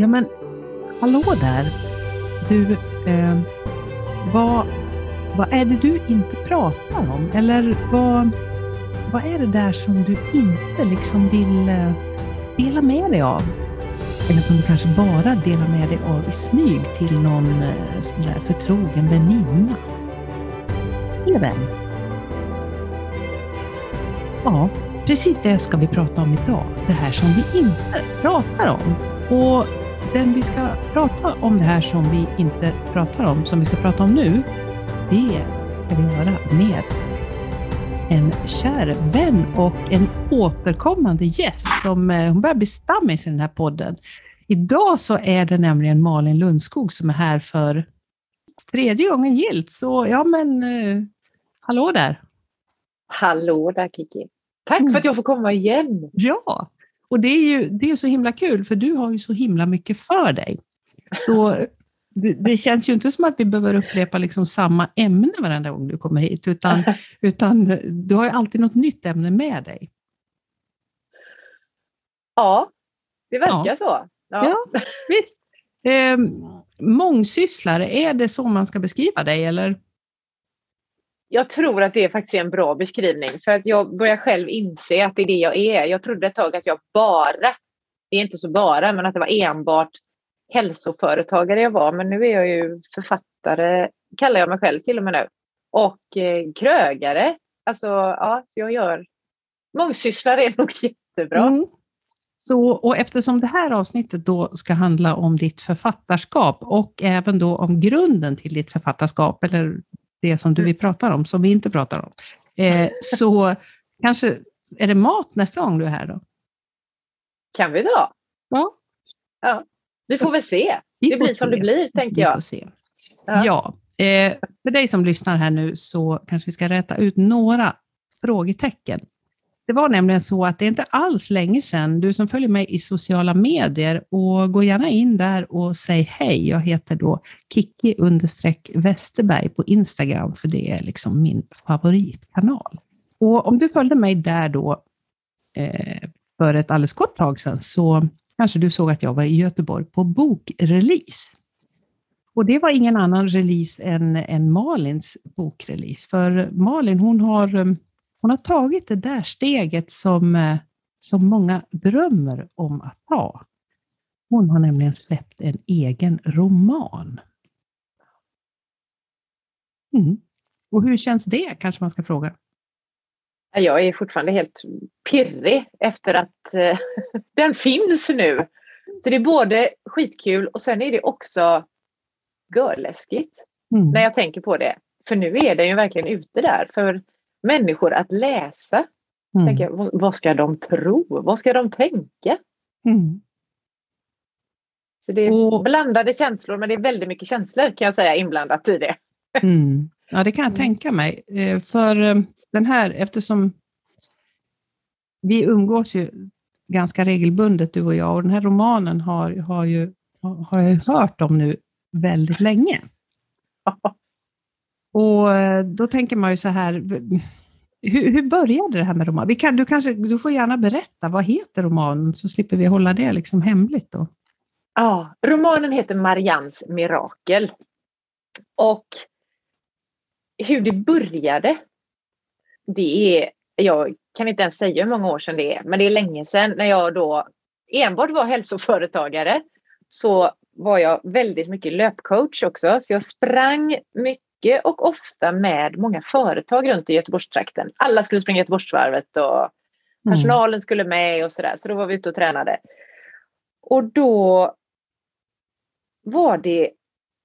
Ja men, hallå där! Du, eh, vad, vad är det du inte pratar om? Eller vad, vad är det där som du inte liksom vill eh, dela med dig av? Eller som du kanske bara delar med dig av i smyg till någon eh, sån där förtrogen väninna? Eller vän? Ja, precis det ska vi prata om idag. Det här som vi inte pratar om. Och den vi ska prata om det här som vi inte pratar om, som vi ska prata om nu, det ska vi göra med en kär vän och en återkommande gäst som eh, hon börjar bli stammis i den här podden. Idag så är det nämligen Malin Lundskog som är här för tredje gången gilt. Så ja men, eh, hallå där! Hallå där Kiki! Tack för att jag får komma igen! Ja, och det är ju det är så himla kul för du har ju så himla mycket för dig. Så det, det känns ju inte som att vi behöver upprepa liksom samma ämne varenda gång du kommer hit, utan, utan du har ju alltid något nytt ämne med dig. Ja, det verkar ja. så. Ja, ja visst. Eh, mångsysslare, är det så man ska beskriva dig eller? Jag tror att det faktiskt är en bra beskrivning för att jag börjar själv inse att det är det jag är. Jag trodde ett tag att jag bara, det är inte så bara, men att det var enbart hälsoföretagare jag var. Men nu är jag ju författare, kallar jag mig själv till och med nu. Och eh, krögare. Alltså, ja, jag gör mångsysslare är nog jättebra. Mm. Så, och eftersom det här avsnittet då ska handla om ditt författarskap och även då om grunden till ditt författarskap, eller det som du mm. vill prata om, som vi inte pratar om, eh, så kanske är det mat nästa gång du är här då? Kan vi då? Ja. ja. Vi får väl se. Det blir som det blir, tänker jag. Ja, ja. Eh, för dig som lyssnar här nu så kanske vi ska rätta ut några frågetecken. Det var nämligen så att det är inte alls länge sedan, du som följer mig i sociala medier, och gå gärna in där och säg hej. Jag heter då Kiki understreck Westerberg på Instagram, för det är liksom min favoritkanal. Och om du följde mig där då eh, för ett alldeles kort tag sedan, så kanske du såg att jag var i Göteborg på bokrelease. Och det var ingen annan release än, än Malins bokrelease, för Malin hon har eh, hon har tagit det där steget som, eh, som många drömmer om att ta. Hon har nämligen släppt en egen roman. Mm. Och hur känns det, kanske man ska fråga? Jag är fortfarande helt pirrig efter att uh, den finns nu. Så det är både skitkul och sen är det också görläskigt mm. när jag tänker på det. För nu är den ju verkligen ute där. För människor att läsa. Mm. Tänker, vad, vad ska de tro? Vad ska de tänka? Mm. Så det är och, blandade känslor, men det är väldigt mycket känslor kan jag säga inblandat i det. Mm. Ja, det kan jag mm. tänka mig. Eh, för eh, den här, eftersom vi umgås ju ganska regelbundet du och jag, och den här romanen har, har, ju, har jag hört om nu väldigt länge. Och eh, då tänker man ju så här, hur, hur började det här med roman? Vi kan, du, kanske, du får gärna berätta, vad heter romanen så slipper vi hålla det liksom hemligt då. Ja, romanen heter Marians mirakel. Och hur det började, det är, jag kan inte ens säga hur många år sedan det är, men det är länge sedan när jag då enbart var hälsoföretagare så var jag väldigt mycket löpcoach också. Så jag sprang mycket mycket och ofta med många företag runt i Göteborgstrakten. Alla skulle springa Göteborgsvarvet och mm. personalen skulle med och sådär. Så då var vi ute och tränade. Och då var det,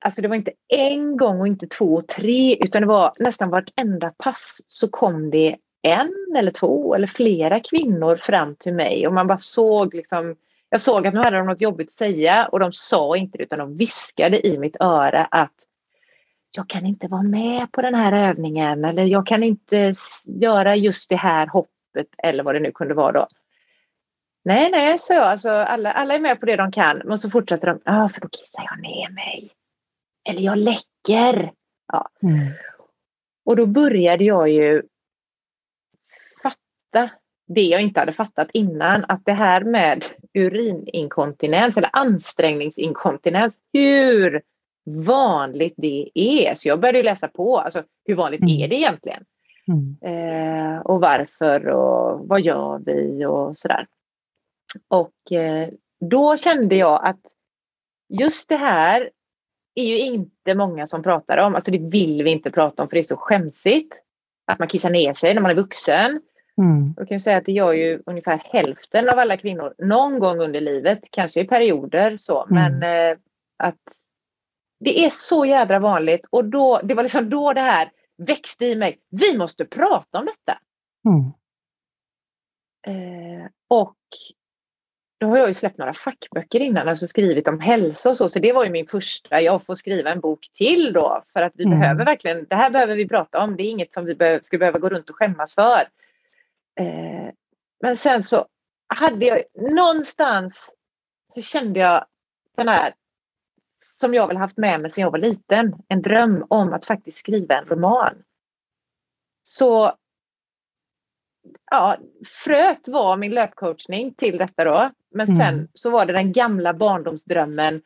alltså det var inte en gång och inte två och tre utan det var nästan vartenda pass så kom det en eller två eller flera kvinnor fram till mig och man bara såg liksom jag såg att nu hade de något jobbigt att säga och de sa inte det utan de viskade i mitt öra att jag kan inte vara med på den här övningen eller jag kan inte göra just det här hoppet eller vad det nu kunde vara då. Nej, nej, så jag. Alltså, alla, alla är med på det de kan, men så fortsätter de. Ja, ah, för då kissar jag ner mig. Eller jag läcker. Ja. Mm. Och då började jag ju fatta det jag inte hade fattat innan, att det här med urininkontinens eller ansträngningsinkontinens, hur vanligt det är. Så jag började läsa på, alltså hur vanligt mm. är det egentligen? Mm. Eh, och varför och vad gör vi och sådär. Och eh, då kände jag att just det här är ju inte många som pratar om. Alltså det vill vi inte prata om för det är så skämsigt. Att man kissar ner sig när man är vuxen. Mm. Jag kan säga att det gör ju ungefär hälften av alla kvinnor någon gång under livet, kanske i perioder så, mm. men eh, att det är så jädra vanligt och då, det var liksom då det här växte i mig. Vi måste prata om detta. Mm. Eh, och då har jag ju släppt några fackböcker innan, alltså skrivit om hälsa och så, så det var ju min första, jag får skriva en bok till då för att vi mm. behöver verkligen, det här behöver vi prata om, det är inget som vi be ska behöva gå runt och skämmas för. Eh, men sen så hade jag någonstans så kände jag den här som jag väl haft med mig sedan jag var liten, en dröm om att faktiskt skriva en roman. Så ja, fröet var min löpcoachning till detta då. Men sen mm. så var det den gamla barndomsdrömmen.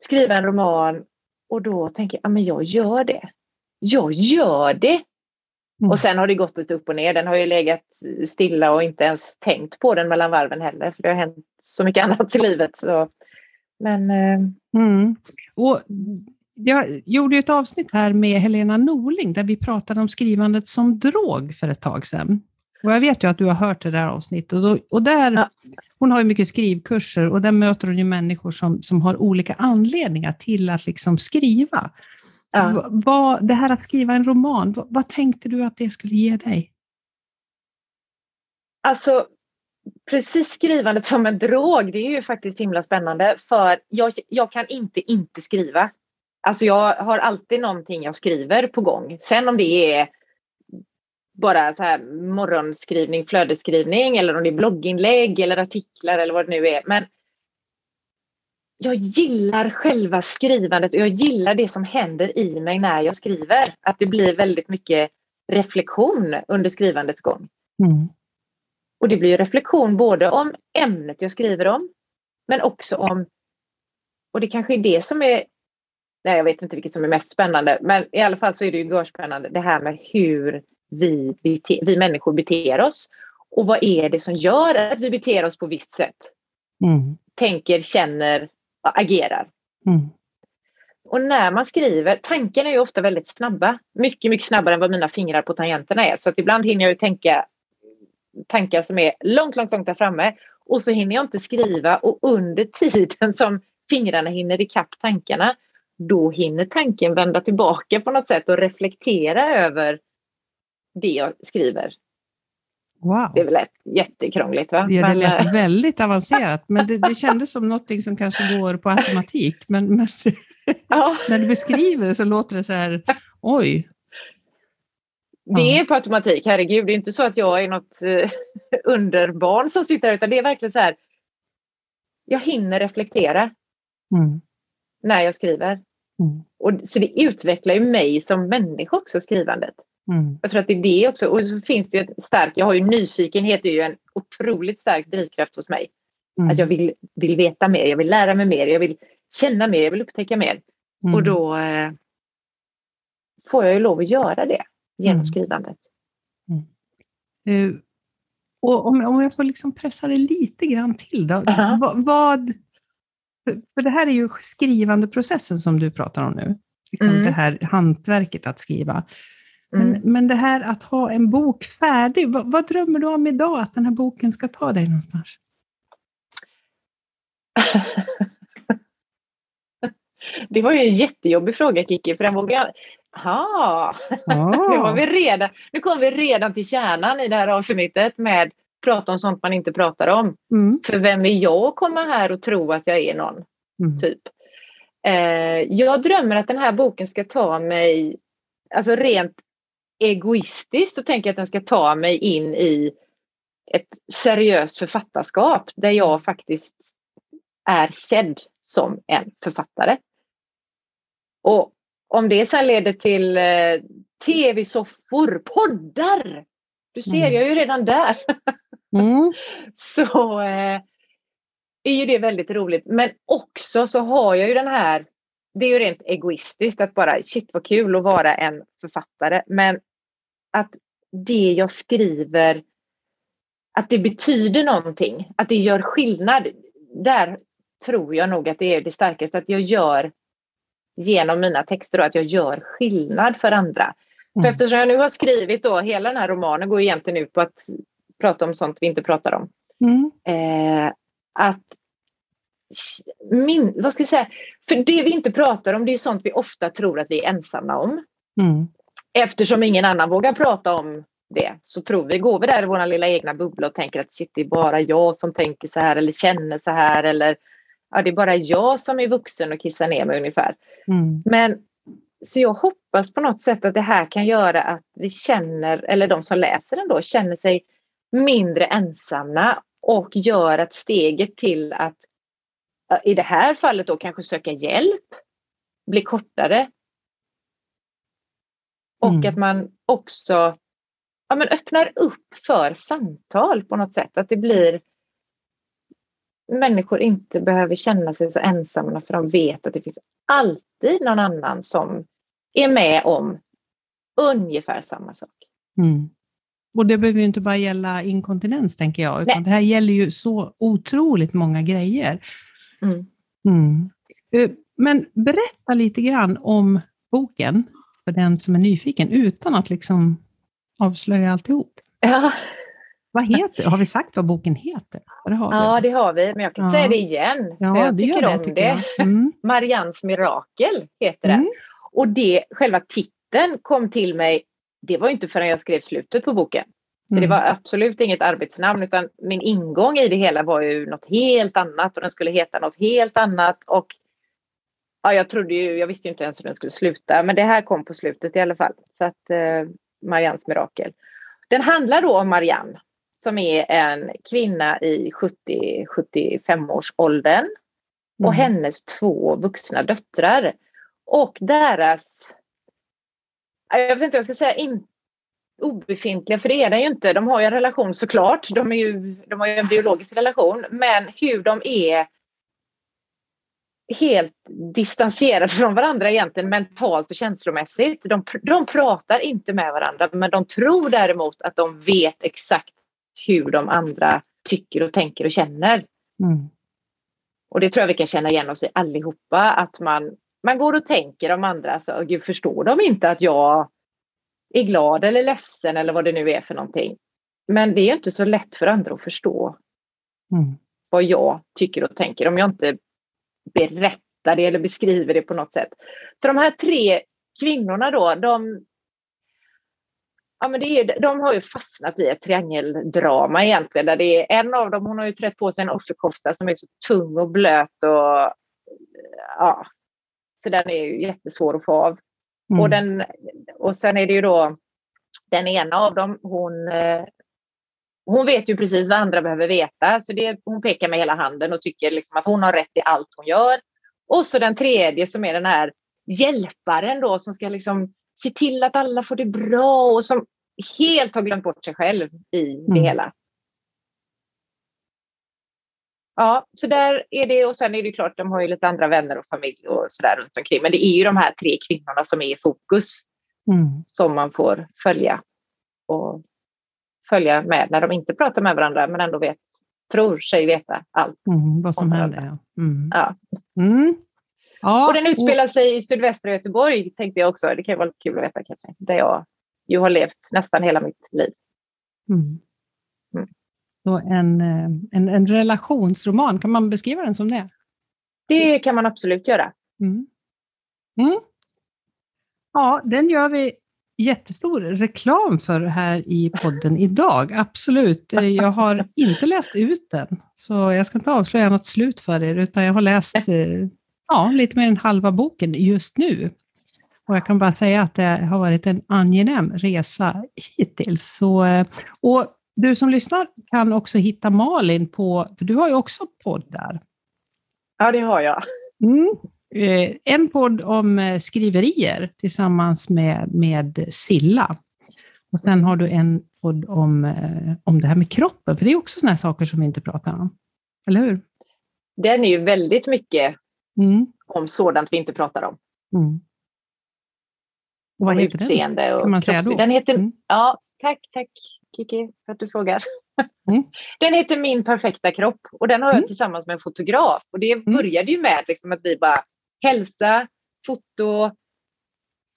Skriva en roman och då tänker jag, ja men jag gör det. Jag gör det. Mm. Och sen har det gått lite upp och ner. Den har ju legat stilla och inte ens tänkt på den mellan varven heller. För det har hänt så mycket annat i livet. Så. Men... Eh... Mm. Och jag gjorde ett avsnitt här med Helena Norling där vi pratade om skrivandet som drog för ett tag sedan. Och jag vet ju att du har hört det där avsnittet. Och, då, och där, ja. Hon har ju mycket skrivkurser och där möter hon ju människor som, som har olika anledningar till att liksom skriva. Ja. Vad, det här att skriva en roman, vad, vad tänkte du att det skulle ge dig? Alltså, precis skrivandet som en drog, det är ju faktiskt himla spännande för jag, jag kan inte inte skriva. Alltså jag har alltid någonting jag skriver på gång. Sen om det är bara så här morgonskrivning, flödesskrivning eller om det är blogginlägg eller artiklar eller vad det nu är. Men jag gillar själva skrivandet och jag gillar det som händer i mig när jag skriver. Att det blir väldigt mycket reflektion under skrivandets gång. Mm. Och det blir reflektion både om ämnet jag skriver om men också om, och det kanske är det som är, nej jag vet inte vilket som är mest spännande, men i alla fall så är det ju görspännande det här med hur vi, bete, vi människor beter oss. Och vad är det som gör att vi beter oss på visst sätt? Mm. Tänker, känner, agerar. Mm. Och när man skriver, tankarna är ju ofta väldigt snabba. Mycket, mycket snabbare än vad mina fingrar på tangenterna är. Så att ibland hinner jag ju tänka tankar som är långt, långt, långt där framme. Och så hinner jag inte skriva och under tiden som fingrarna hinner ikapp tankarna, då hinner tanken vända tillbaka på något sätt och reflektera över det jag skriver. Wow. Det är väl ett, jättekrångligt va? Ja, det lät men, väldigt avancerat, men det, det kändes som något som kanske går på automatik. Men, men ja. när du beskriver det så låter det så här, oj. Det är på automatik, herregud. Det är inte så att jag är något uh, underbarn som sitter här, utan det är verkligen så här. Jag hinner reflektera mm. när jag skriver. Mm. Och, så det utvecklar ju mig som människa också, skrivandet. Mm. Jag tror att det är det också. Och så finns det ju ett starkt, jag har ju nyfikenhet, det är ju en otroligt stark drivkraft hos mig. Mm. Att jag vill, vill veta mer, jag vill lära mig mer, jag vill känna mer, jag vill upptäcka mer. Mm. Och då eh, får jag ju lov att göra det genom mm. skrivandet. Uh, och om, om jag får liksom pressa det lite grann till då. Uh -huh. vad, vad, för det här är ju skrivandeprocessen som du pratar om nu. Liksom mm. Det här hantverket att skriva. Men, mm. men det här att ha en bok färdig, vad, vad, drömmer du om idag att den här boken ska ta dig någonstans? det var ju en jättejobbig fråga Kiki, för den vågar jag... Aha. nu, var vi redan, nu kom vi redan till kärnan i det här avsnittet med prata om sånt man inte pratar om. Mm. För vem är jag att komma här och tro att jag är någon? Mm. Typ. Eh, jag drömmer att den här boken ska ta mig, alltså rent egoistiskt så tänker jag att den ska ta mig in i ett seriöst författarskap där jag faktiskt är sedd som en författare. Och om det sen leder till eh, tv-soffor, poddar, Du ser, mm. jag är ju redan där. Mm. så eh, är ju det väldigt roligt. Men också så har jag ju den här, det är ju rent egoistiskt att bara shit vad kul att vara en författare. Men att det jag skriver, att det betyder någonting, att det gör skillnad. Där tror jag nog att det är det starkaste, att jag gör genom mina texter då, att jag gör skillnad för andra. Mm. För eftersom jag nu har skrivit då, hela den här romanen går egentligen ut på att prata om sånt vi inte pratar om. Mm. Eh, att min, vad ska jag säga, för det vi inte pratar om det är sånt vi ofta tror att vi är ensamma om. Mm. Eftersom ingen annan vågar prata om det så tror vi, går vi där i vår lilla egna bubbla och tänker att shit, det är bara jag som tänker så här eller känner så här eller ja, det är bara jag som är vuxen och kissar ner mig ungefär. Mm. Men så jag hoppas på något sätt att det här kan göra att vi känner, eller de som läser den då, känner sig mindre ensamma och gör att steget till att i det här fallet då kanske söka hjälp blir kortare. Och mm. att man också ja, men öppnar upp för samtal på något sätt. Att det blir människor inte behöver känna sig så ensamma för de vet att det finns alltid någon annan som är med om ungefär samma sak. Mm. Och det behöver ju inte bara gälla inkontinens tänker jag, utan Nej. det här gäller ju så otroligt många grejer. Mm. Mm. Men berätta lite grann om boken för den som är nyfiken, utan att liksom avslöja alltihop. Ja. Vad heter Har vi sagt vad boken heter? Det ja, det har vi, men jag kan ja. säga det igen. Ja, jag det tycker det, om tycker det. Mm. Marians mirakel heter mm. den. Och det, själva titeln kom till mig, det var inte förrän jag skrev slutet på boken. Så mm. det var absolut inget arbetsnamn utan min ingång i det hela var ju något helt annat och den skulle heta något helt annat. Och ja, jag trodde ju, jag visste inte ens hur den skulle sluta, men det här kom på slutet i alla fall. Så att eh, Marians mirakel. Den handlar då om Marianne som är en kvinna i 70-75 års åldern och mm. hennes två vuxna döttrar. Och deras, jag vet inte jag ska säga, in, obefintliga, för det är den ju inte. De har ju en relation såklart, de, är ju, de har ju en biologisk relation, men hur de är helt distanserade från varandra egentligen mentalt och känslomässigt. De, de pratar inte med varandra men de tror däremot att de vet exakt hur de andra tycker och tänker och känner. Mm. Och det tror jag vi kan känna igen oss i allihopa, att man, man går och tänker om andra, alltså, gud förstår de inte att jag är glad eller ledsen eller vad det nu är för någonting. Men det är inte så lätt för andra att förstå mm. vad jag tycker och tänker om jag inte berättar det eller beskriver det på något sätt. Så de här tre kvinnorna då, de, ja, men det är, de har ju fastnat i ett triangeldrama egentligen. Där det är en av dem, hon har ju trätt på sig en offerkofta som är så tung och blöt och ja, så den är ju jättesvår att få av. Mm. Och, den, och sen är det ju då den ena av dem, hon, eh, hon vet ju precis vad andra behöver veta. Så det, hon pekar med hela handen och tycker liksom att hon har rätt i allt hon gör. Och så den tredje som är den här hjälparen då som ska liksom se till att alla får det bra och som helt har glömt bort sig själv i mm. det hela. Ja, så där är det och sen är det klart, de har ju lite andra vänner och familj och sådär runt omkring. Men det är ju de här tre kvinnorna som är i fokus mm. som man får följa och följa med när de inte pratar med varandra men ändå vet, tror sig veta allt. Mm, vad som händer. Mm. Ja. Ja. Och den utspelar sig i sydvästra Göteborg tänkte jag också. Det kan vara lite kul att veta kanske. Där jag ju har levt nästan hela mitt liv. Mm. Mm. Så en, eh, en, en relationsroman, kan man beskriva den som det? Det kan man absolut göra. Mm. Mm. Ja, den gör vi jättestor reklam för här i podden idag. Absolut. Jag har inte läst ut den, så jag ska inte avslöja något slut för er, utan jag har läst eh, ja, lite mer än halva boken just nu. Och jag kan bara säga att det har varit en angenäm resa hittills. Så, eh, och du som lyssnar kan också hitta Malin på, för du har ju också poddar. Ja, det har jag. Mm. Eh, en podd om eh, skriverier tillsammans med, med Silla. Och sen har du en podd om, om det här med kroppen, för det är också sådana saker som vi inte pratar om. Eller hur? Den är ju väldigt mycket mm. om sådant vi inte pratar om. Mm. Och vad heter utseende den? Och kan man säga då? Den heter, Mm. ja, tack, tack Kiki för att du frågar. Mm. Den heter Min perfekta kropp och den har jag Mm. tillsammans med en fotograf. Och det började ju med liksom att vi bara hälsa, foto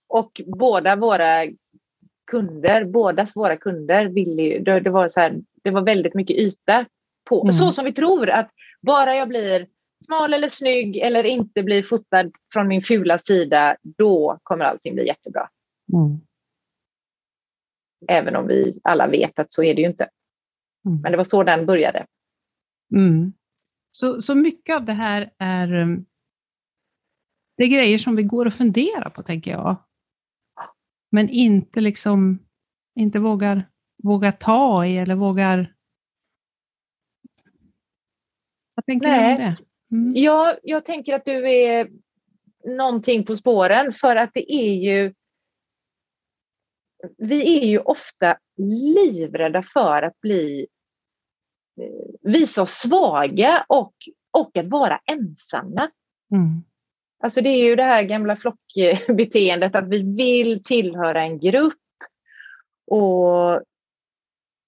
och båda våra kunder, bådas våra kunder ville ju, det, det var så här, det var väldigt mycket yta på, Mm. så som vi tror att bara jag blir smal eller snygg eller inte blir fotad från min fula sida, då kommer allting bli jättebra. Mm. Även om vi alla vet att så är det ju inte. Mm. Men det var så den började. Mm. Så, så mycket av det här är, um, det är grejer som vi går och funderar på, tänker jag. Men inte liksom, inte vågar, vågar ta i eller vågar... Vad tänker du Nej. om det? Mm. Ja, jag tänker att du är någonting på spåren för att det är ju vi är ju ofta livrädda för att bli eh, visa oss svaga och, och att vara ensamma. Mm. Alltså det är ju det här gamla flockbeteendet att vi vill tillhöra en grupp och,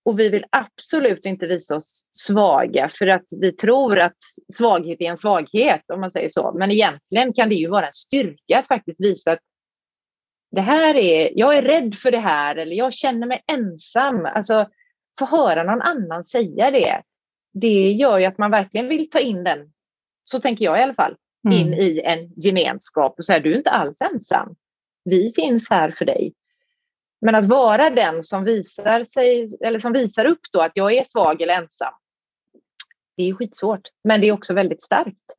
och vi vill absolut inte visa oss svaga för att vi tror att svaghet är en svaghet om man säger så. Men egentligen kan det ju vara en styrka att faktiskt visa att det här är, jag är rädd för det här eller jag känner mig ensam. Alltså få höra någon annan säga det. Det gör ju att man verkligen vill ta in den, så tänker jag i alla fall, in Mm. i en gemenskap och säga du är inte alls ensam. Vi finns här för dig. Men att vara den som visar, sig, eller som visar upp då att jag är svag eller ensam. Det är skitsvårt, men det är också väldigt starkt.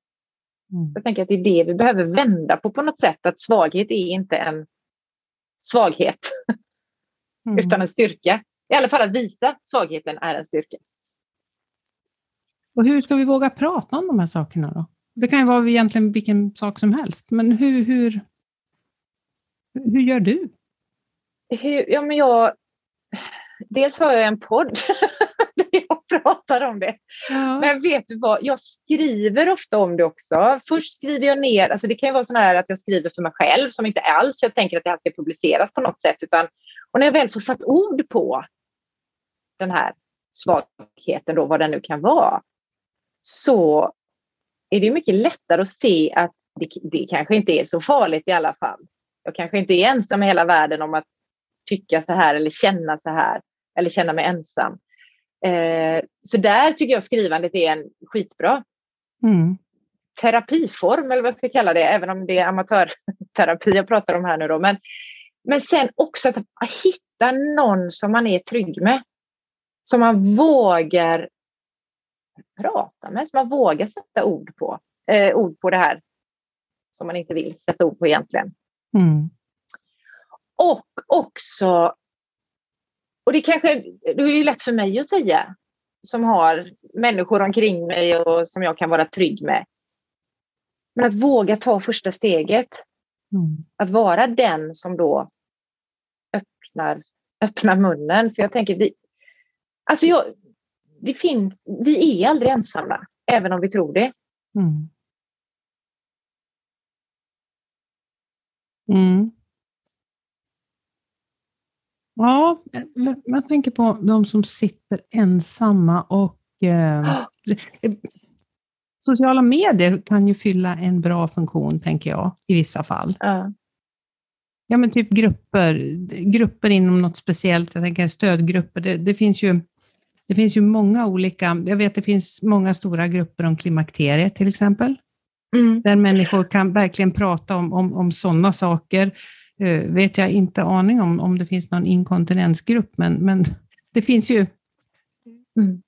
Mm. Jag tänker att det är det vi behöver vända på på något sätt. Att svaghet är inte en svaghet Mm. utan en styrka. I alla fall att visa svagheten är en styrka. Och hur ska vi våga prata om de här sakerna då? Det kan ju vara egentligen vilken sak som helst, men hur, hur, hur gör du? Hur, ja, men jag, dels har jag en podd där jag pratar om det. Ja. Men vet du vad, jag skriver ofta om det också. Först skriver jag ner, alltså det kan ju vara så här att jag skriver för mig själv som inte alls jag tänker att det här ska publiceras på något sätt. Utan, och när jag väl får satt ord på den här svagheten, då, vad den nu kan vara, så är det mycket lättare att se att det, det kanske inte är så farligt i alla fall. Jag kanske inte är ensam i hela världen om att tycka så här eller känna så här eller känna mig ensam. Eh, så där tycker jag skrivandet är en skitbra Mm. terapiform eller vad jag ska kalla det, även om det är amatörterapi jag pratar om här nu då. Men, men sen också att hitta någon som man är trygg med. Som man vågar prata med, som man vågar sätta ord på. Eh, ord på det här som man inte vill sätta ord på egentligen. Mm. Och också, och det kanske det är ju lätt för mig att säga, som har människor omkring mig och som jag kan vara trygg med. Men att våga ta första steget, Mm. att vara den som då öppnar, öppnar munnen. För jag tänker, vi, alltså jag, det finns, vi är aldrig ensamma, även om vi tror det. Mm. Mm. Ja, jag tänker på de som sitter ensamma och eh, sociala medier kan ju fylla en bra funktion, tänker jag, i vissa fall. Ja. Ja, men typ grupper, grupper inom något speciellt, jag tänker stödgrupper. Det, det, finns ju, det finns ju många olika, jag vet det finns många stora grupper om klimakteriet till exempel, Mm. där människor kan verkligen prata om, om, om sådana saker. Uh, vet jag inte aning om, om det finns någon inkontinensgrupp, men, men det finns ju Mm.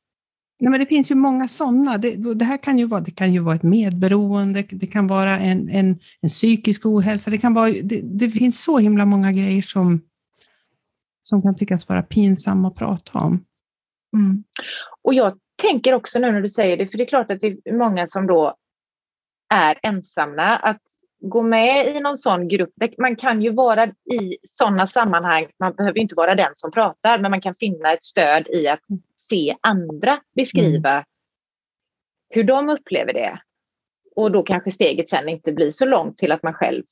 Nej, men det finns ju många sådana. Det, det här kan ju vara, det kan ju vara ett medberoende, det kan vara en, en, en psykisk ohälsa, det kan vara, det, det finns så himla många grejer som, som kan tyckas vara pinsamma att prata om. Mm. Och jag tänker också nu när du säger det, för det är klart att det är många som då är ensamma, att gå med i någon sån grupp. Man kan ju vara i sådana sammanhang, man behöver inte vara den som pratar, men man kan finna ett stöd i att se andra beskriva mm. hur de upplever det. Och då kanske steget sen inte blir så långt till att man själv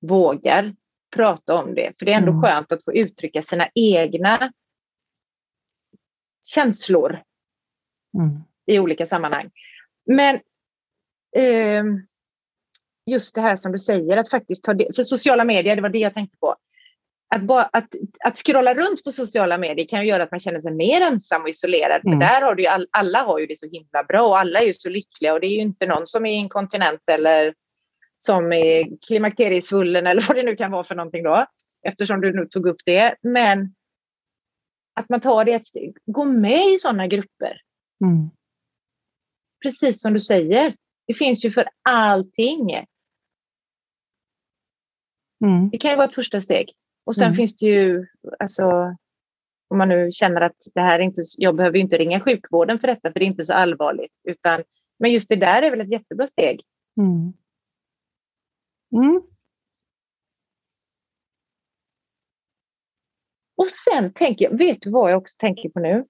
vågar prata om det. För det är ändå mm. skönt att få uttrycka sina egna känslor mm. i olika sammanhang. Men eh, just det här som du säger, att faktiskt ta det, för sociala medier, det var det jag tänkte på. Att, bara, att, att scrolla runt på sociala medier kan ju göra att man känner sig mer ensam och isolerad. Mm. För där har du ju all, alla har ju det så himla bra och alla är ju så lyckliga och det är ju inte någon som är inkontinent eller som är klimakteriesvullen eller vad det nu kan vara för någonting då. Eftersom du nu tog upp det. Men att man tar det ett steg. Gå med i sådana grupper. Mm. Precis som du säger. Det finns ju för allting. Mm. Det kan ju vara ett första steg. Och sen mm. finns det ju, alltså, om man nu känner att det här inte, jag behöver inte ringa sjukvården för detta, för det är inte så allvarligt. Utan, men just det där är väl ett jättebra steg. Mm. Mm. Och sen tänker jag, vet du vad jag också tänker på nu?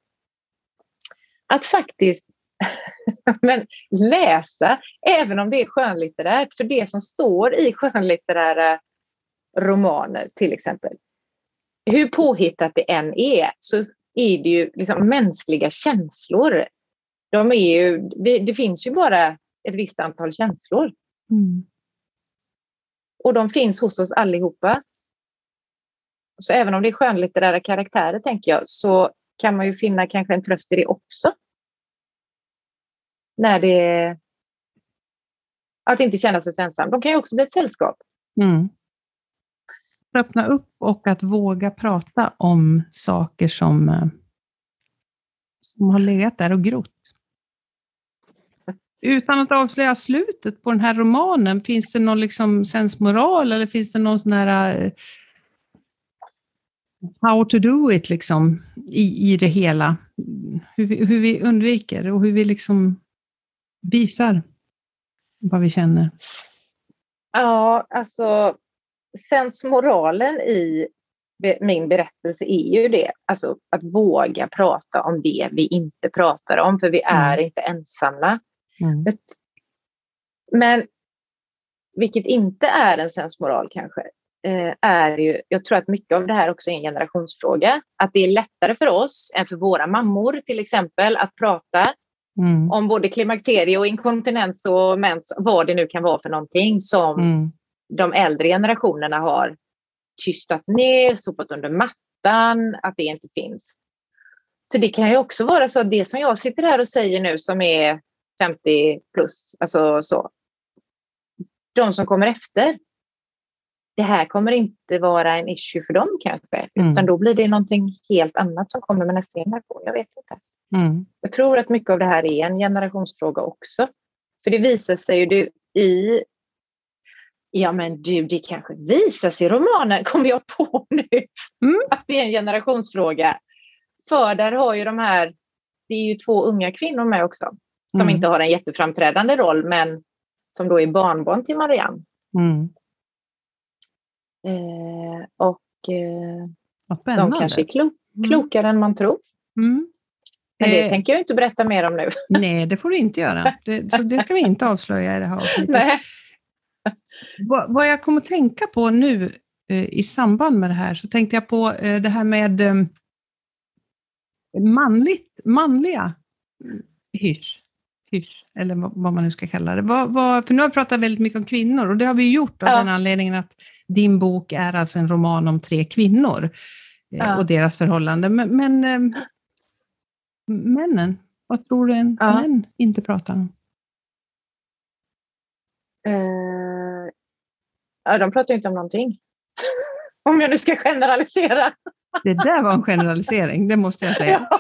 Att faktiskt men läsa, även om det är skönlitterärt, för det som står i skönlitterära romaner till exempel, hur påhittat det än är, så är det ju liksom mänskliga känslor. De är ju, det, det finns ju bara ett visst antal känslor. Mm. Och de finns hos oss allihopa. Så även om det är skönlitterära karaktärer, tänker jag, så kan man ju finna kanske en tröst i det också. När det... Att inte känna sig ensam. De kan ju också bli ett sällskap. Mm. Öppna upp och att våga prata om saker som, eh, som har legat där och grott. Utan att avslöja slutet på den här romanen, finns det någon liksom sensmoral eller finns det någon sån här uh, how to do it liksom i, i det hela? Hur vi, hur vi undviker och hur vi liksom visar vad vi känner. Ja, alltså sensmoralen i min berättelse är ju det, alltså att våga prata om det vi inte pratar om, för vi är mm. inte ensamma. Mm. Men vilket inte är en sensmoral kanske, eh, är ju, jag tror att mycket av det här också är en generationsfråga. Att det är lättare för oss än för våra mammor till exempel att prata mm. om både klimakterie och inkontinens och mens, vad det nu kan vara för någonting som mm. De äldre generationerna har tystat ner, sopat under mattan, att det inte finns. Så det kan ju också vara så att det som jag sitter här och säger nu som är 50 plus, alltså så. De som kommer efter, det här kommer inte vara en issue för dem kanske, mm. utan då blir det någonting helt annat som kommer med nästa generation. Jag vet inte. Mm. Jag tror att mycket av det här är en generationsfråga också. För det visar sig ju det i Ja men du, det kanske visas i romanen, kommer jag på nu, mm. att det är en generationsfråga. För där har ju de här, det är ju två unga kvinnor med också, som mm. inte har en jätteframträdande roll, men som då är barnbarn till Marianne. Mm. Eh, och eh, de kanske är klo mm. klokare än man tror. Mm. Men det eh, tänker jag inte berätta mer om nu. Nej, det får du inte göra. Det, så det ska vi inte avslöja i det här avsnittet. Vad, vad, jag kommer att tänka på nu eh, i samband med det här, så tänkte jag på eh, det här med eh, manligt, manliga hysch hysch, eller vad man nu ska kalla det. Vad, vad, för nu har vi pratat väldigt mycket om kvinnor och det har vi gjort av ja. den anledningen att din bok är alltså en roman om tre kvinnor ja. och deras förhållande. Men, men männen, vad tror du en ja. män inte pratar om? Ja, de pratar inte om någonting. om jag nu ska generalisera. det där var en generalisering, det måste jag säga.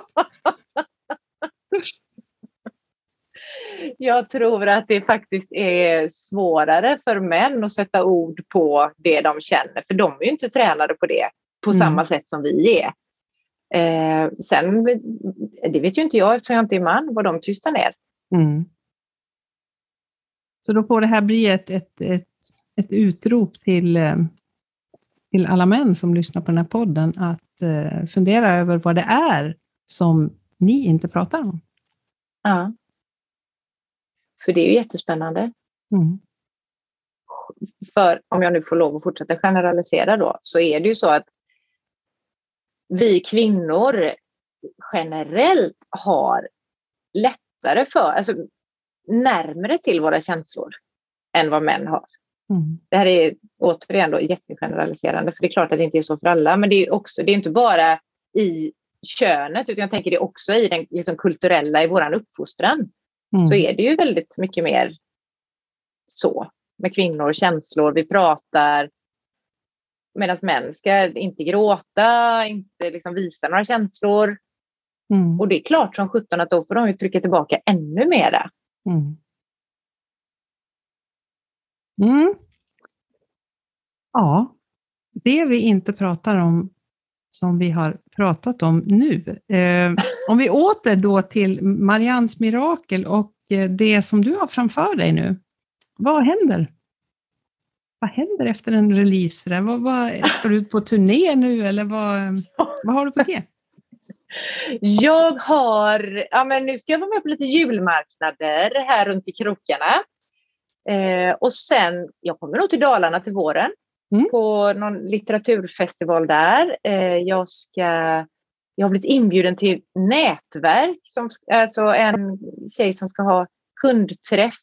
Jag tror att det faktiskt är svårare för män att sätta ord på det de känner, för de är ju inte tränade på det på mm. samma sätt som vi är. Eh, sen, det vet ju inte jag eftersom jag inte är man, vad de tystar ner. Mm. Så då får det här bli ett, ett, ett, ett utrop till, eh, till alla män som lyssnar på den här podden att uh, fundera över vad det är som ni inte pratar om. Ja. För det är ju jättespännande. Mm. För om jag nu får lov att fortsätta generalisera då, så är det ju så att vi kvinnor generellt har lättare för, alltså närmare till våra känslor än vad män har. Mm. Det här är återigen då jättegeneraliserande, för det är klart att det inte är så för alla, men det är också, det är inte bara i könet, utan jag tänker det också i den liksom, kulturella, i vår uppfostran, mm. så är det ju väldigt mycket mer så med kvinnor, känslor, vi pratar, medan män ska inte gråta, inte liksom visa några känslor. Mm. Och det är klart som sjutton att då får de ju trycka tillbaka ännu mera. Mm. Mm. Ja, det vi inte pratar om som vi har pratat om nu. Eh, om vi åter då till Marians mirakel och eh, det som du har framför dig nu. Vad händer? Vad händer efter en release? Vad, vad, ska du ut på turné nu eller vad, vad har du på det? Jag har, ja men nu ska jag vara med på lite julmarknader här runt i krokarna. Eh, och sen, jag kommer nog till Dalarna till våren mm. på någon litteraturfestival där. Eh, jag, ska, jag har blivit inbjuden till nätverk, som, alltså en tjej som ska ha kundträff.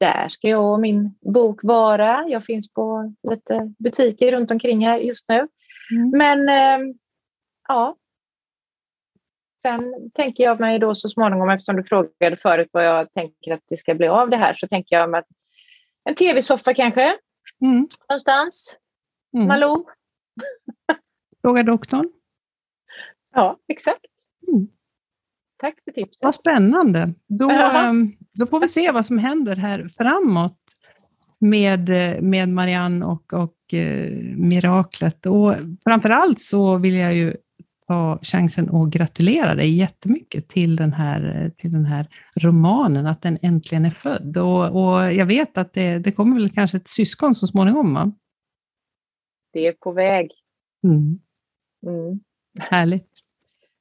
Där ska jag och min bok vara. Jag finns på lite butiker runt omkring här just nu. Mm. Men eh, ja, Sen tänker jag mig då så småningom, eftersom du frågade förut vad jag tänker att det ska bli av det här, så tänker jag mig att en tv-soffa kanske, mm. någonstans. Mm. Malou. Fråga doktorn. Ja, exakt. Mm. Tack för tipset. Vad spännande. Då, ehm, då får vi se vad som händer här framåt med, med Marianne och, och uh, miraklet. Och framför allt så vill jag ju ta chansen att gratulera dig jättemycket till den här, till den här romanen, att den äntligen är född. Och, och jag vet att det, det kommer väl kanske ett syskon så småningom? Va? Det är på väg. Mm. Mm. Härligt.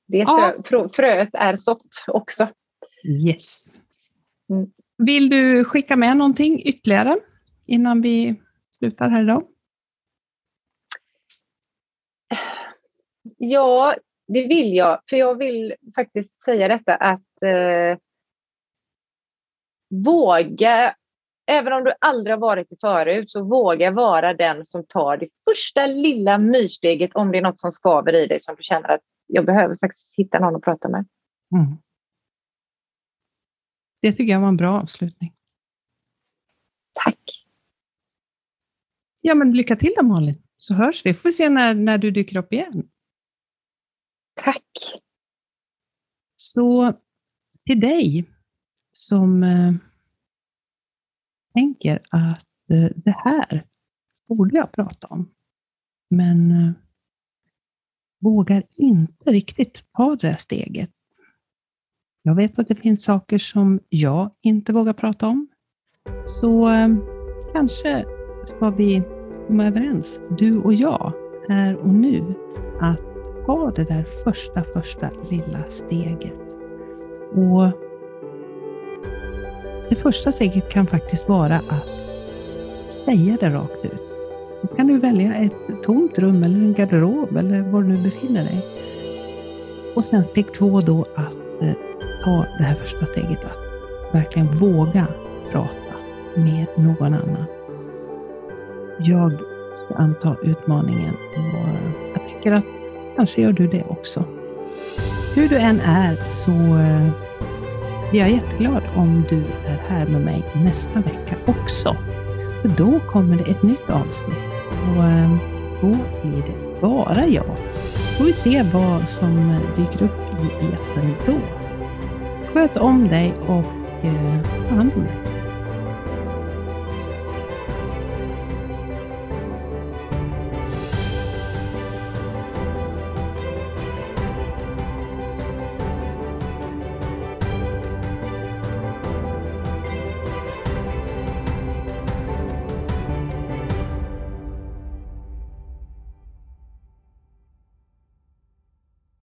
Det ja. frö, fröet är sått också. Yes. Mm. Vill du skicka med någonting ytterligare innan vi slutar här idag? Ja, det vill jag. För jag vill faktiskt säga detta att eh, våga, även om du aldrig har varit det förut, så våga vara den som tar det första lilla myrsteget om det är något som skaver i dig som du känner att jag behöver faktiskt hitta någon att prata med. Mm. Det tycker jag var en bra avslutning. Tack. Ja, men lycka till då Malin, så hörs vi. Får vi se när, när du dyker upp igen. Tack. Så till dig som eh, tänker att eh, det här borde jag prata om, men eh, vågar inte riktigt ta det här steget. Jag vet att det finns saker som jag inte vågar prata om. Så eh, kanske ska vi komma överens, du och jag, här och nu, att ta det där första, första lilla steget. Och det första steget kan faktiskt vara att säga det rakt ut. Då kan du välja ett tomt rum eller en garderob eller var du nu befinner dig. Och sen steg två då att eh, ta det här första steget att verkligen våga prata med någon annan. Jag ska anta utmaningen och jag tycker att Kanske gör du det också. Hur du än är så eh, blir jag jätteglad om du är här med mig nästa vecka också. För då kommer det ett nytt avsnitt och eh, då blir det bara jag. Så får vi se vad som dyker upp i etern då. Sköt om dig och eh, ta hand om dig.